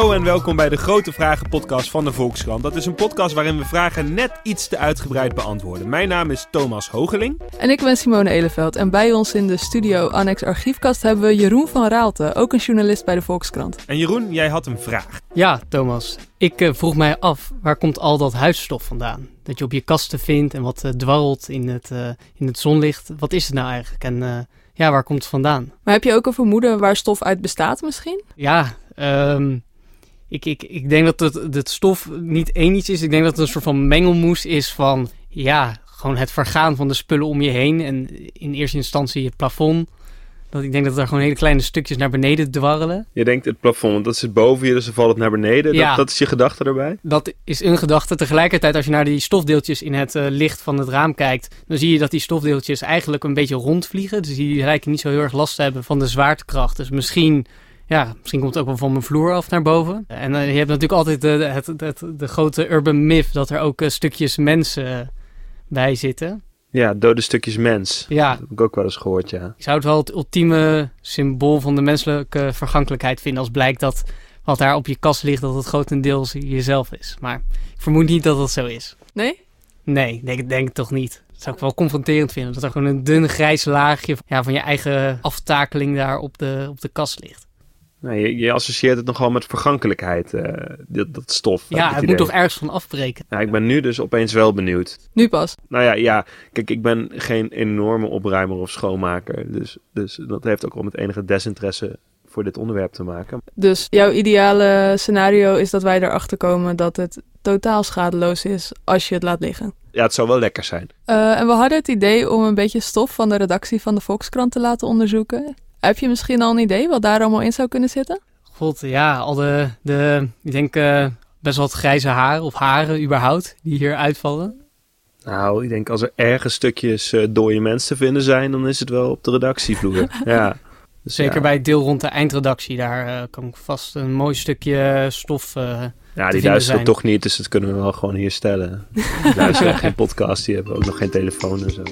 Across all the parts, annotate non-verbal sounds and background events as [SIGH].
Hallo en welkom bij de Grote Vragen podcast van de Volkskrant. Dat is een podcast waarin we vragen net iets te uitgebreid beantwoorden. Mijn naam is Thomas Hogeling. En ik ben Simone Eleveld. En bij ons in de studio Annex Archiefkast hebben we Jeroen van Raalte, ook een journalist bij de Volkskrant. En Jeroen, jij had een vraag. Ja, Thomas. Ik uh, vroeg mij af, waar komt al dat huisstof vandaan? Dat je op je kasten vindt en wat uh, dwarrelt in het, uh, in het zonlicht. Wat is het nou eigenlijk? En ja, waar komt het vandaan? Maar heb je ook een vermoeden waar stof uit bestaat misschien? Ja, um, ik, ik, ik denk dat het, het stof niet één iets is. Ik denk dat het een soort van mengelmoes is van, ja, gewoon het vergaan van de spullen om je heen. En in eerste instantie het plafond. Dat ik denk dat er gewoon hele kleine stukjes naar beneden dwarrelen. Je denkt het plafond, want dat zit boven je, dus dan valt het naar beneden. Ja, dat, dat is je gedachte erbij? Dat is een gedachte. Tegelijkertijd, als je naar die stofdeeltjes in het uh, licht van het raam kijkt, dan zie je dat die stofdeeltjes eigenlijk een beetje rondvliegen. Dus die lijken niet zo heel erg last te hebben van de zwaartekracht. Dus misschien ja, misschien komt het ook wel van mijn vloer af naar boven. En uh, je hebt natuurlijk altijd de, het, het, de grote urban myth dat er ook uh, stukjes mensen bij zitten. Ja, dode stukjes mens. Ja. Dat heb ik ook wel eens gehoord, ja. Ik zou het wel het ultieme symbool van de menselijke vergankelijkheid vinden als blijkt dat wat daar op je kast ligt, dat het grotendeels jezelf is. Maar ik vermoed niet dat dat zo is. Nee? Nee, denk, denk ik toch niet. Dat zou ik wel confronterend vinden. Dat er gewoon een dun grijs laagje ja, van je eigen aftakeling daar op de, op de kast ligt. Nee, je, je, associeert het nogal met vergankelijkheid, uh, dat, dat, stof. Ja, het moet toch ergens van afbreken. Ja, ik ben nu dus opeens wel benieuwd. Nu pas? Nou ja, ja, kijk, ik ben geen enorme opruimer of schoonmaker. Dus, dus dat heeft ook wel met enige desinteresse voor dit onderwerp te maken. Dus jouw ideale scenario is dat wij erachter komen dat het totaal schadeloos is als je het laat liggen? Ja, het zou wel lekker zijn. Uh, en we hadden het idee om een beetje stof van de redactie van de Volkskrant te laten onderzoeken. Heb je misschien al een idee wat daar allemaal in zou kunnen zitten? God, ja, al de, de ik denk uh, best wel wat grijze haren of haren überhaupt die hier uitvallen. Nou, ik denk als er ergens stukjes uh, dode mensen te vinden zijn, dan is het wel op de redactievloer. [LAUGHS] ja. Dus Zeker ja. bij het deel rond de eindredactie, daar uh, kan ik vast een mooi stukje stof. Uh, ja, die luisteren toch niet, dus dat kunnen we wel gewoon hier stellen. Die [LAUGHS] luisteren geen podcast, die hebben ook nog geen telefoon en zo.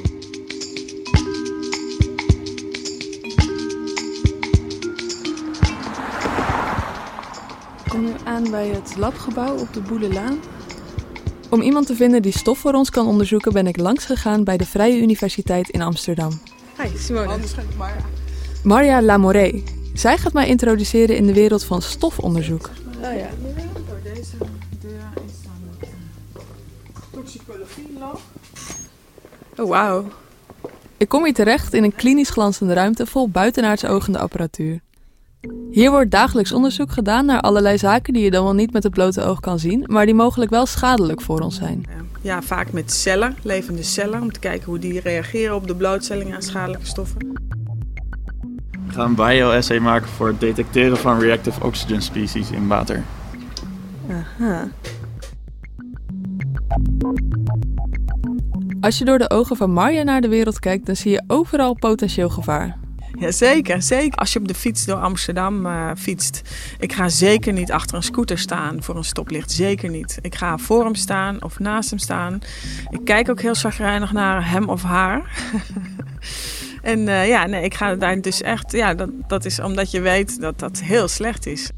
Ik kom nu aan bij het labgebouw op de Boelelaan. Om iemand te vinden die stof voor ons kan onderzoeken, ben ik langs gegaan bij de Vrije Universiteit in Amsterdam. Hi, Simone. Anders ga ik Marja. Marja Lamoré. Zij gaat mij introduceren in de wereld van stofonderzoek. Oh ja. Deze deur is dan het toxicologie lab. Oh, wauw. Ik kom hier terecht in een klinisch glanzende ruimte vol buitenaards ogende apparatuur. Hier wordt dagelijks onderzoek gedaan naar allerlei zaken die je dan wel niet met het blote oog kan zien, maar die mogelijk wel schadelijk voor ons zijn. Ja, vaak met cellen, levende cellen, om te kijken hoe die reageren op de blootstelling aan schadelijke stoffen. We gaan een bio-essay maken voor het detecteren van reactive oxygen species in water. Aha. Als je door de ogen van Marja naar de wereld kijkt, dan zie je overal potentieel gevaar. Ja, zeker, zeker. Als je op de fiets door Amsterdam uh, fietst. Ik ga zeker niet achter een scooter staan voor een stoplicht. Zeker niet. Ik ga voor hem staan of naast hem staan. Ik kijk ook heel zagrijnig naar hem of haar. [LAUGHS] en uh, ja, nee, ik ga daar dus echt... Ja, dat, dat is omdat je weet dat dat heel slecht is.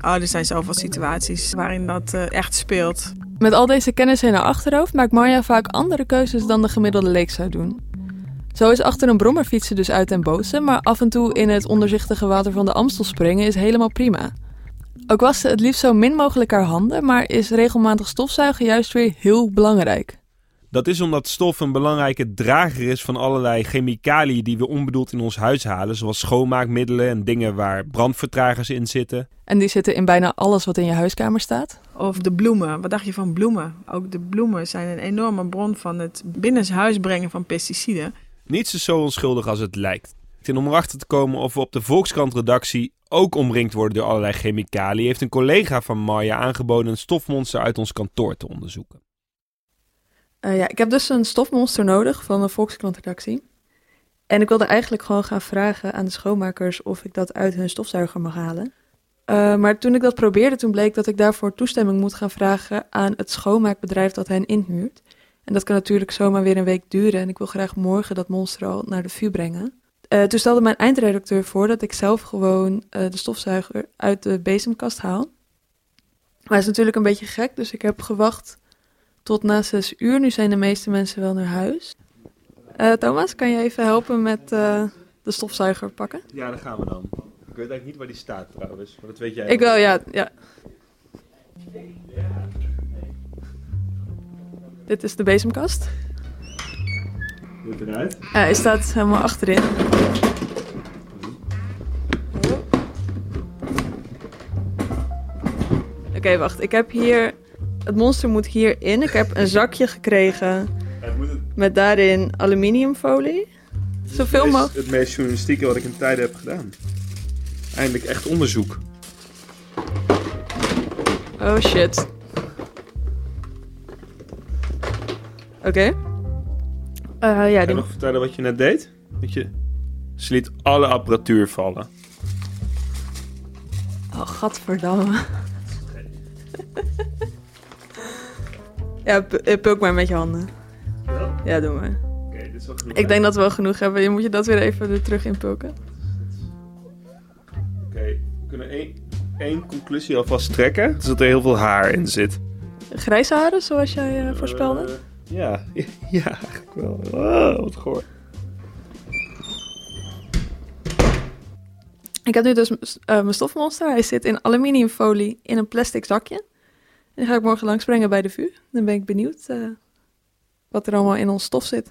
Oh, er zijn zoveel situaties waarin dat uh, echt speelt. Met al deze kennis in haar achterhoofd maakt Marja vaak andere keuzes dan de gemiddelde leek zou doen. Zo is achter een brommer fietsen dus uit en boze, maar af en toe in het onderzichtige water van de Amstel springen is helemaal prima. Ook was ze het liefst zo min mogelijk haar handen, maar is regelmatig stofzuigen juist weer heel belangrijk. Dat is omdat stof een belangrijke drager is van allerlei chemicaliën die we onbedoeld in ons huis halen, zoals schoonmaakmiddelen en dingen waar brandvertragers in zitten. En die zitten in bijna alles wat in je huiskamer staat? Of de bloemen. Wat dacht je van bloemen? Ook de bloemen zijn een enorme bron van het binnenshuis brengen van pesticiden. Niets is zo onschuldig als het lijkt. En om erachter te komen of we op de Volkskrant-redactie ook omringd worden door allerlei chemicaliën, heeft een collega van Marja aangeboden een stofmonster uit ons kantoor te onderzoeken. Uh, ja, ik heb dus een stofmonster nodig van de Volkskrant-redactie. En ik wilde eigenlijk gewoon gaan vragen aan de schoonmakers of ik dat uit hun stofzuiger mag halen. Uh, maar toen ik dat probeerde, toen bleek dat ik daarvoor toestemming moet gaan vragen aan het schoonmaakbedrijf dat hen inhuurt. En dat kan natuurlijk zomaar weer een week duren. En ik wil graag morgen dat monster al naar de vuur brengen. Uh, toen stelde mijn eindredacteur voor dat ik zelf gewoon uh, de stofzuiger uit de bezemkast haal. Maar het is natuurlijk een beetje gek, dus ik heb gewacht tot na zes uur. Nu zijn de meeste mensen wel naar huis. Eh, Thomas, kan je even helpen met eh, de stofzuiger pakken? Ja, daar gaan we dan. Ik weet eigenlijk niet waar die staat trouwens, maar dat weet jij Ik wel, ja. ja. Dit is de bezemkast. Eruit. Ja, hij staat helemaal achterin. Oké, wacht. Ik heb hier... Het monster moet hierin. Ik heb een zakje gekregen met daarin aluminiumfolie. Zoveel mogelijk. het meest journalistieke wat ik in tijden heb gedaan. Eindelijk echt onderzoek. Oh shit. Oké. Eh, ja, Ga je die... nog vertellen wat je net deed? Dat je... Ze liet alle apparatuur vallen. Oh, gadverdamme. ja, pu- eh, puk maar met je handen. Ja, doe maar. Oké, dit is wel genoeg. Ik denk dat we wel genoeg hebben. Je moet je dat weer even er terug inpulken. Oké, we kunnen één, één conclusie alvast trekken. Dat er heel veel haar in zit. Grijze haren, zoals jij eh, voorspelde? Ja, [LAUGHS] ja, eigenlijk wel. Wat goor. Ik heb nu dus eh, mijn stofmonster. Hij zit in aluminiumfolie in een plastic zakje. En die ga ik morgen langs brengen bij de VU. Dan ben ik benieuwd eh, wat er allemaal in ons stof zit.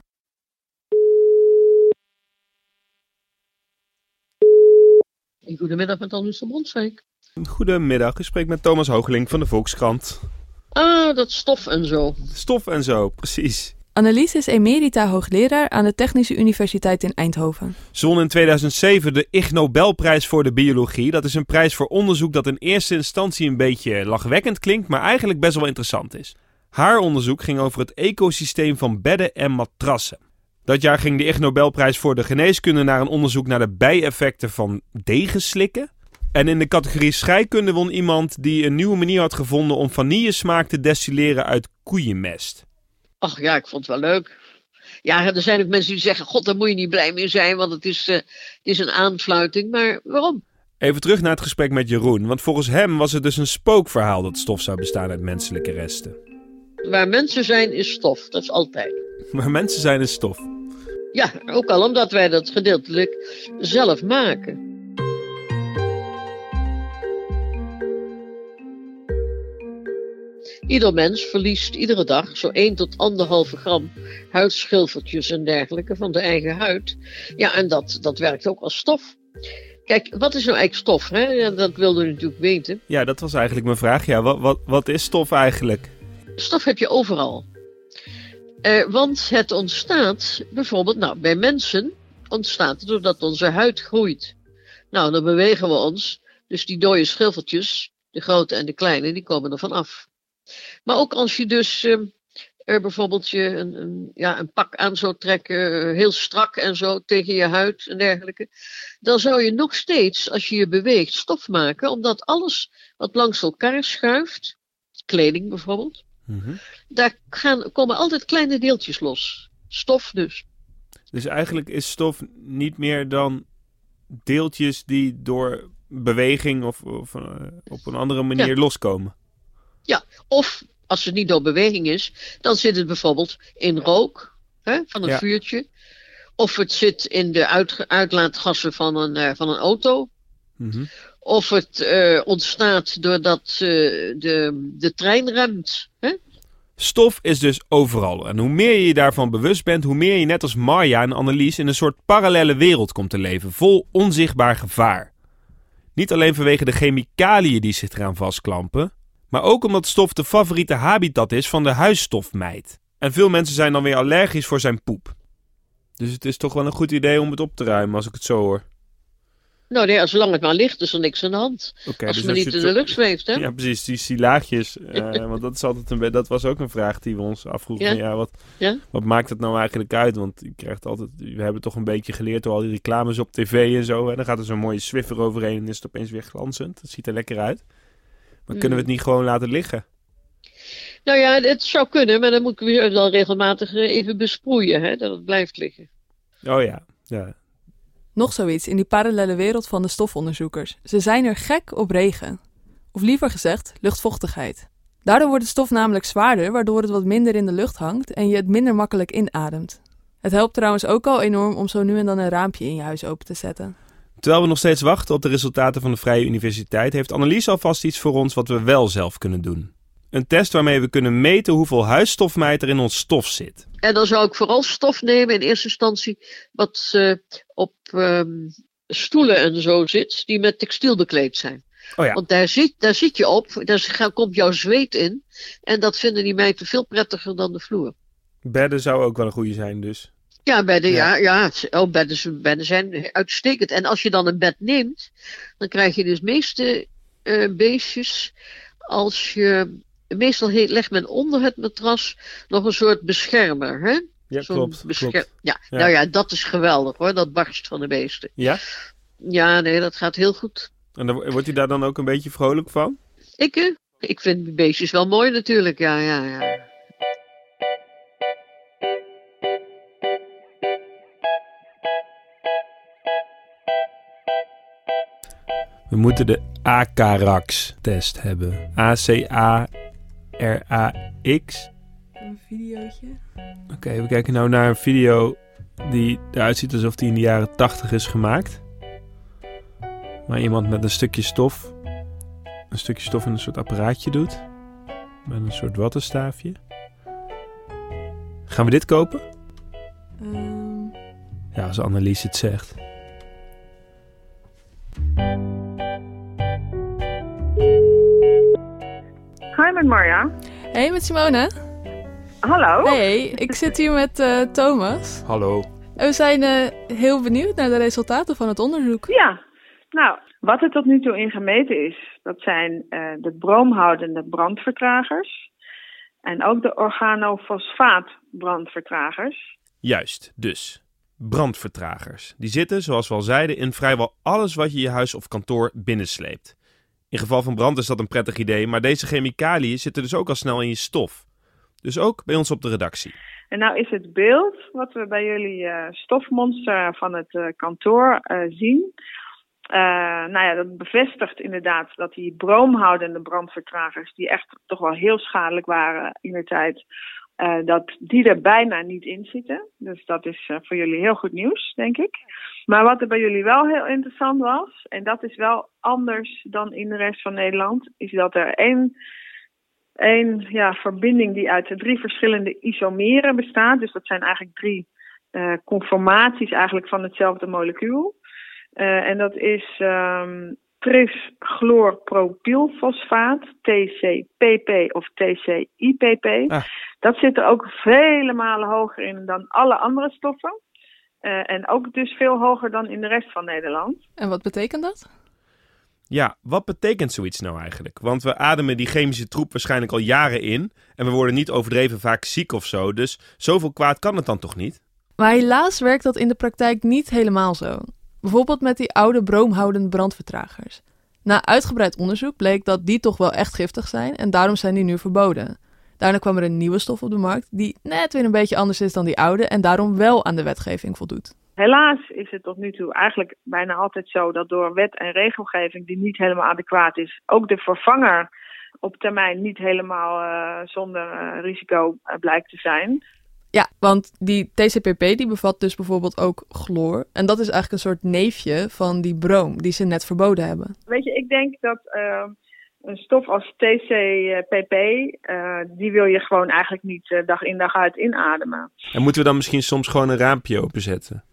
Goedemiddag met Annelies Bronswijk. Goedemiddag, ik spreek met Thomas Hoogeling van de Volkskrant. Ah, dat stof en zo. Stof en zo, precies. Annelies is emerita hoogleraar aan de Technische Universiteit in Eindhoven. Ze won in 2007 de Ig Nobelprijs voor de biologie. Dat is een prijs voor onderzoek dat in eerste instantie een beetje lachwekkend klinkt, maar eigenlijk best wel interessant is. Haar onderzoek ging over het ecosysteem van bedden en matrassen. Dat jaar ging de Ig Nobelprijs voor de geneeskunde naar een onderzoek naar de bijeffecten van degenslikken. En in de categorie scheikunde won iemand die een nieuwe manier had gevonden om vanillesmaak te destilleren uit koeienmest. Ach ja, ik vond het wel leuk. Ja, er zijn ook mensen die zeggen: God, daar moet je niet blij mee zijn, want het is, eh, het is een aanfluiting. Maar waarom? Even terug naar het gesprek met Jeroen, want volgens hem was het dus een spookverhaal dat stof zou bestaan uit menselijke resten. Waar mensen zijn, is stof. Dat is altijd. Maar mensen zijn een stof. Ja, ook al omdat wij dat gedeeltelijk zelf maken. Ieder mens verliest iedere dag zo 1 tot 1,5 gram huidschilfertjes en dergelijke van de eigen huid. Ja, en dat, dat werkt ook als stof. Kijk, wat is nou eigenlijk stof? Hè? Ja, dat wilde u natuurlijk weten. Ja, dat was eigenlijk mijn vraag. Ja, wat, wat, wat is stof eigenlijk? Stof heb je overal. Eh, want het ontstaat bijvoorbeeld, nou, bij mensen ontstaat het doordat onze huid groeit. Nou, dan bewegen we ons. Dus die dode schilfertjes, de grote en de kleine, die komen er van af. Maar ook als je dus eh, er bijvoorbeeld je een, een, ja, een pak aan zou trekken, eh, heel strak en zo tegen je huid en dergelijke, dan zou je nog steeds, als je je beweegt, stof maken, omdat alles wat langs elkaar schuift, kleding bijvoorbeeld, daar gaan, komen altijd kleine deeltjes los. Stof dus. Dus eigenlijk is stof niet meer dan deeltjes die door beweging of, of eh, op een andere manier Ja. loskomen. Of als het niet door beweging is, dan zit het bijvoorbeeld in rook hè, van een Ja. vuurtje. Of het zit in de uitlaatgassen van een, eh, van een auto. Mhm. Of het eh, ontstaat doordat eh, de, de trein remt. Hè? Stof is dus overal. En hoe meer je je daarvan bewust bent, hoe meer je net als Marja en Annelies in een soort parallele wereld komt te leven, vol onzichtbaar gevaar. Niet alleen vanwege de chemicaliën die zich eraan vastklampen, maar ook omdat stof de favoriete habitat is van de huisstofmijt. En veel mensen zijn dan weer allergisch voor zijn poep. Dus het is toch wel een goed idee om het op te ruimen als ik het zo hoor. Nou nee, zolang het maar ligt, is er niks aan de hand. Als dus het niet in het de lucht zweeft. Hè? Ja, precies, die silaagjes. [LAUGHS] eh, want dat, is altijd een, dat was ook een vraag die we ons afvroegen. Ja. wat, Ja. wat maakt het nou eigenlijk uit? Want je krijgt altijd, we hebben toch een beetje geleerd door al die reclames op tv en zo. En dan gaat er zo'n mooie Swiffer overheen en is het opeens weer glanzend. Dat ziet er lekker uit. Maar kunnen we het niet gewoon laten liggen? Nou ja, het zou kunnen, maar dan moet ik weer dan regelmatig eh, even besproeien, hè, dat het blijft liggen. Oh ja, ja. Nog zoiets in die parallele wereld van de stofonderzoekers. Ze zijn er gek op regen. Of liever gezegd, luchtvochtigheid. Daardoor wordt het stof namelijk zwaarder, waardoor het wat minder in de lucht hangt en je het minder makkelijk inademt. Het helpt trouwens ook al enorm om zo nu en dan een raampje in je huis open te zetten. Terwijl we nog steeds wachten op de resultaten van de Vrije Universiteit, heeft Annelies alvast iets voor ons wat we wel zelf kunnen doen. Een test waarmee we kunnen meten hoeveel huisstofmijt er in ons stof zit. En dan zou ik vooral stof nemen in eerste instantie wat eh, op ehm, stoelen en zo zit, die met textiel bekleed zijn. Oh ja, Want daar zit, daar zit je op, daar komt jouw zweet in. En dat vinden die meiden veel prettiger dan de vloer. bedden zou ook wel een goede zijn dus. Ja, bedden, Ja. ja, oh, bedden, zijn uitstekend. En als je dan een bed neemt, dan krijg je dus meeste eh, beestjes, als je, meestal legt men onder het matras nog een soort beschermer, hè? Ja, klopt. bescher- klopt. Ja, Ja. nou ja, dat is geweldig hoor, dat barst van de beesten. Ja? Ja, nee, dat gaat heel goed. En dan, wordt hij daar dan ook een beetje vrolijk van? Ik, eh, ik vind beestjes wel mooi natuurlijk, ja, ja, ja. We moeten de ACARAX-test hebben. A-C-A-R-A-X. Een videootje. Oké, we kijken nou naar een video die eruit ziet alsof die in de jaren 80 is gemaakt. Waar iemand met een stukje stof, een stukje stof in een soort apparaatje doet. Met een soort wattenstaafje. Gaan we dit kopen? Ehm, Ja, als Annelies het zegt. Hi, met Marja. Hey, met Simone. Hallo. Hey, ik zit hier met eh, Thomas. Hallo. En we zijn eh, heel benieuwd naar de resultaten van het onderzoek. Ja, nou, wat er tot nu toe in gemeten is, dat zijn eh, de broomhoudende brandvertragers en ook de organofosfaat-brandvertragers. Juist, dus. Brandvertragers. Die zitten, zoals we al zeiden, in vrijwel alles wat je je huis of kantoor binnensleept. In geval van brand is dat een prettig idee, maar deze chemicaliën zitten dus ook al snel in je stof. Dus ook bij ons op de redactie. En nou is het beeld wat we bij jullie eh, stofmonster van het eh, kantoor eh, zien. nou ja, dat bevestigt inderdaad dat die broomhoudende brandvertragers, die echt toch wel heel schadelijk waren in de tijd, eh, dat die er bijna niet in zitten. Dus dat is eh, voor jullie heel goed nieuws, denk ik. Maar wat er bij jullie wel heel interessant was, en dat is wel anders dan in de rest van Nederland, is dat er één een ja, verbinding die uit de drie verschillende isomeren bestaat. Dus dat zijn eigenlijk drie eh, conformaties eigenlijk van hetzelfde molecuul. En dat is ehm trischloorpropylfosfaat, TCPP of TCIPP. Dat zit er ook vele malen hoger in dan alle andere stoffen. Eh, en ook dus veel hoger dan in de rest van Nederland. En wat betekent dat? Ja, wat betekent zoiets nou eigenlijk? Want we ademen die chemische troep waarschijnlijk al jaren in. En we worden niet overdreven vaak ziek of zo. Dus zoveel kwaad kan het dan toch niet? Maar helaas werkt dat in de praktijk niet helemaal zo. Bijvoorbeeld met die oude broomhoudende brandvertragers. Na uitgebreid onderzoek bleek dat die toch wel echt giftig zijn en daarom zijn die nu verboden. Daarna kwam er een nieuwe stof op de markt die net weer een beetje anders is dan die oude en daarom wel aan de wetgeving voldoet. Helaas is het tot nu toe eigenlijk bijna altijd zo dat door wet en regelgeving die niet helemaal adequaat is, ook de vervanger op termijn niet helemaal eh, zonder eh, risico eh, blijkt te zijn. Ja, want die TCPP die bevat dus bijvoorbeeld ook chloor. En dat is eigenlijk een soort neefje van die broom die ze net verboden hebben. Weet je, ik denk dat een stof als TCPP, eh, die wil je gewoon eigenlijk niet eh, dag in dag uit inademen. En moeten we dan misschien soms gewoon een raampje openzetten?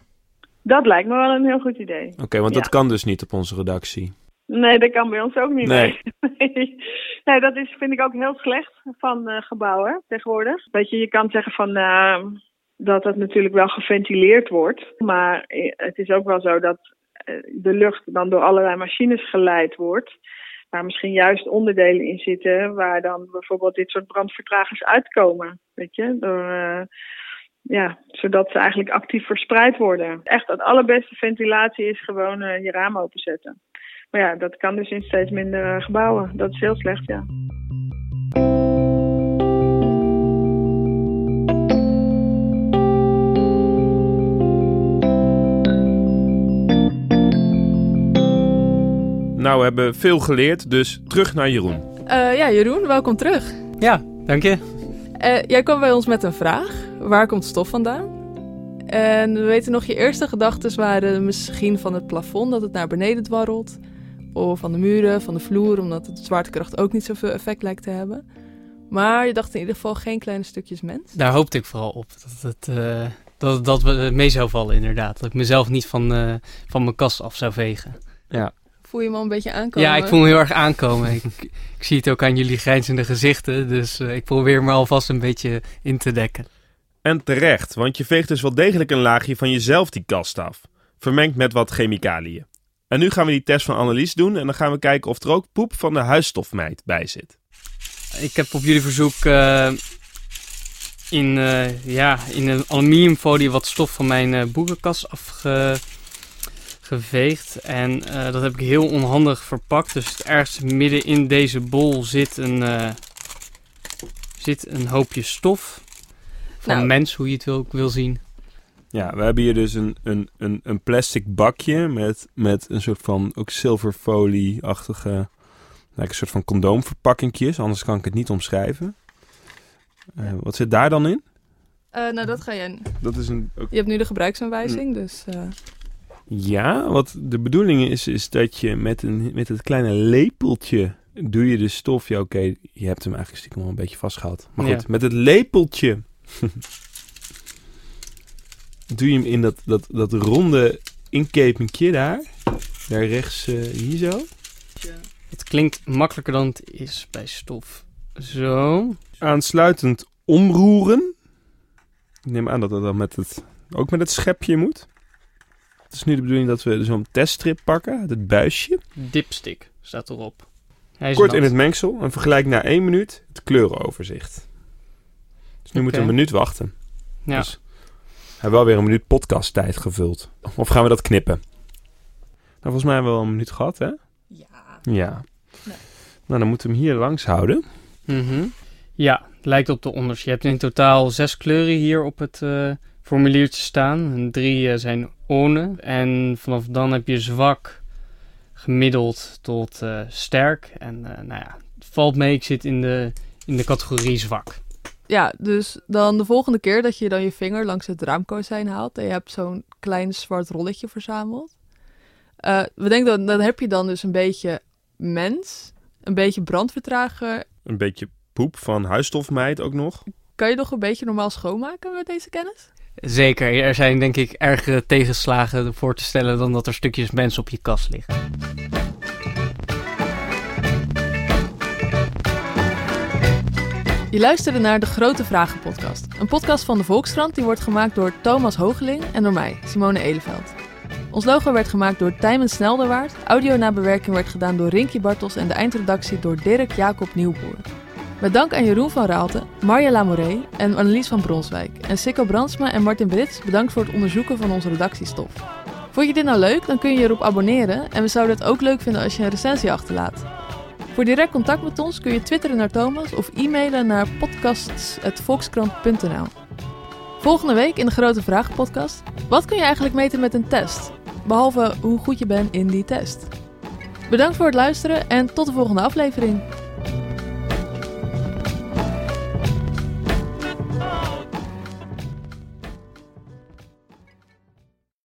Dat lijkt me wel een heel goed idee. Oké, want dat kan dus niet op onze redactie. Nee, dat kan bij ons ook niet. Nee. Nee, [LAUGHS] nee dat is, vind ik ook heel slecht van eh, gebouwen tegenwoordig. Weet je, je kan zeggen van dat het natuurlijk wel geventileerd wordt. Maar het is ook wel zo dat de lucht dan door allerlei machines geleid wordt. Waar misschien juist onderdelen in zitten waar dan bijvoorbeeld dit soort brandvertragers uitkomen. Weet je, door, eh, ja, zodat ze eigenlijk actief verspreid worden. Echt het allerbeste ventilatie is gewoon eh, je raam openzetten. Maar ja, dat kan dus in steeds minder eh, gebouwen. Dat is heel slecht, ja. Nou, we hebben veel geleerd, dus terug naar Jeroen. Eh, ja, Jeroen, welkom terug. Ja, dank je. Eh, jij kwam bij ons met een vraag. Waar komt stof vandaan? En we weten nog, je eerste gedachten waren misschien van het plafond dat het naar beneden dwarrelt. Of van de muren, van de vloer, omdat de zwaartekracht ook niet zoveel effect lijkt te hebben. Maar je dacht in ieder geval geen kleine stukjes mens. Daar hoopte ik vooral op. Dat het, eh, dat, dat we mee zou vallen, inderdaad. Dat ik mezelf niet van, eh, van mijn kast af zou vegen. Ja. Voel je hem al een beetje aankomen? Ja, ik voel me heel erg aankomen. ik, ik zie het ook aan jullie grijnzende gezichten. Dus eh, ik probeer me alvast een beetje in te dekken. En terecht, want je veegt dus wel degelijk een laagje van jezelf die kast af. Vermengd met wat chemicaliën. En nu gaan we die test van Annelies doen en dan gaan we kijken of er ook poep van de huisstofmeid bij zit. Ik heb op jullie verzoek eh, in, eh, ja, in een aluminiumfolie wat stof van mijn eh, boekenkast afgeveegd. En eh, dat heb ik heel onhandig verpakt. Dus ergens midden in deze bol zit een, eh, zit een hoopje stof. Van Nou. mens, hoe je het wil, wil zien. Ja, we hebben hier dus een, een, een, een plastic bakje met, met een soort van ook zilverfolie-achtige, lijkt een soort van condoomverpakkingjes, anders kan ik het niet omschrijven. Eh, wat zit daar dan in? Eh, nou, dat ga je. Dat is een, ook- Je hebt nu de gebruiksaanwijzing, dus. eh, Ja, wat de bedoeling is, is dat je met, een, met het kleine lepeltje doe je de stof. Ja, oké, je hebt hem eigenlijk stiekem al een beetje vastgehaald. Maar goed, Ja. met het lepeltje [LAUGHS] doe je hem in dat, dat, dat ronde inkepingje daar. Daar rechts, eh, hier zo. Het klinkt makkelijker dan het is bij stof. Zo. Aansluitend omroeren. Ik neem aan dat dat dan met het, ook met het schepje moet. Het is nu de bedoeling dat we zo'n teststrip pakken het buisje. Dipstick staat erop. Hij is Kort nat. in het mengsel en vergelijk na één minuut het kleurenoverzicht. Dus nu moeten we een minuut wachten. Ja. Dus we hebben wel weer een minuut podcasttijd gevuld. Of gaan we dat knippen? Nou, volgens mij hebben we wel een minuut gehad, hè? Ja. Ja. Nee. Nou, dan moeten we hem hier langs houden. Mhm. Ja, het lijkt op de onders. Je hebt in totaal zes kleuren hier op het eh, formuliertje staan. En drie eh, zijn one. En vanaf dan heb je zwak, gemiddeld tot eh, sterk. En eh, nou ja, het valt mee. Ik zit in de, in de categorie zwak. Ja, dus dan de volgende keer dat je dan je vinger langs het raamkozijn haalt en je hebt zo'n klein zwart rolletje verzameld. Eh, we denken dat dan heb je dan dus een beetje mens, een beetje brandvertrager. Een beetje poep van huisstofmeid ook nog. Kan je nog een beetje normaal schoonmaken met deze kennis? Zeker, er zijn denk ik ergere tegenslagen voor te stellen dan dat er stukjes mens op je kast liggen. Je luisterde naar de Grote Vragen podcast. Een podcast van de Volkskrant die wordt gemaakt door Thomas Hoogeling en door mij, Simone Eleveld. Ons logo werd gemaakt door Tijmen Snelderwaard. Audio nabewerking werd gedaan door Rinky Bartels en de eindredactie door Dirk Jacob Nieuwboer. Met dank aan Jeroen van Raalte, Marja Lamoré en Annelies van Bronswijk. En Sikko Brandsma en Martin Brits bedankt voor het onderzoeken van onze redactiestof. Vond je dit nou leuk? Dan kun je erop abonneren en we zouden het ook leuk vinden als je een recensie achterlaat. Voor direct contact met ons kun je twitteren naar Thomas of e-mailen naar podcasts.volkskrant.nl. Volgende week in de Grote Vragen podcast. Wat kun je eigenlijk meten met een test? Behalve hoe goed je bent in die test. Bedankt voor het luisteren en tot de volgende aflevering.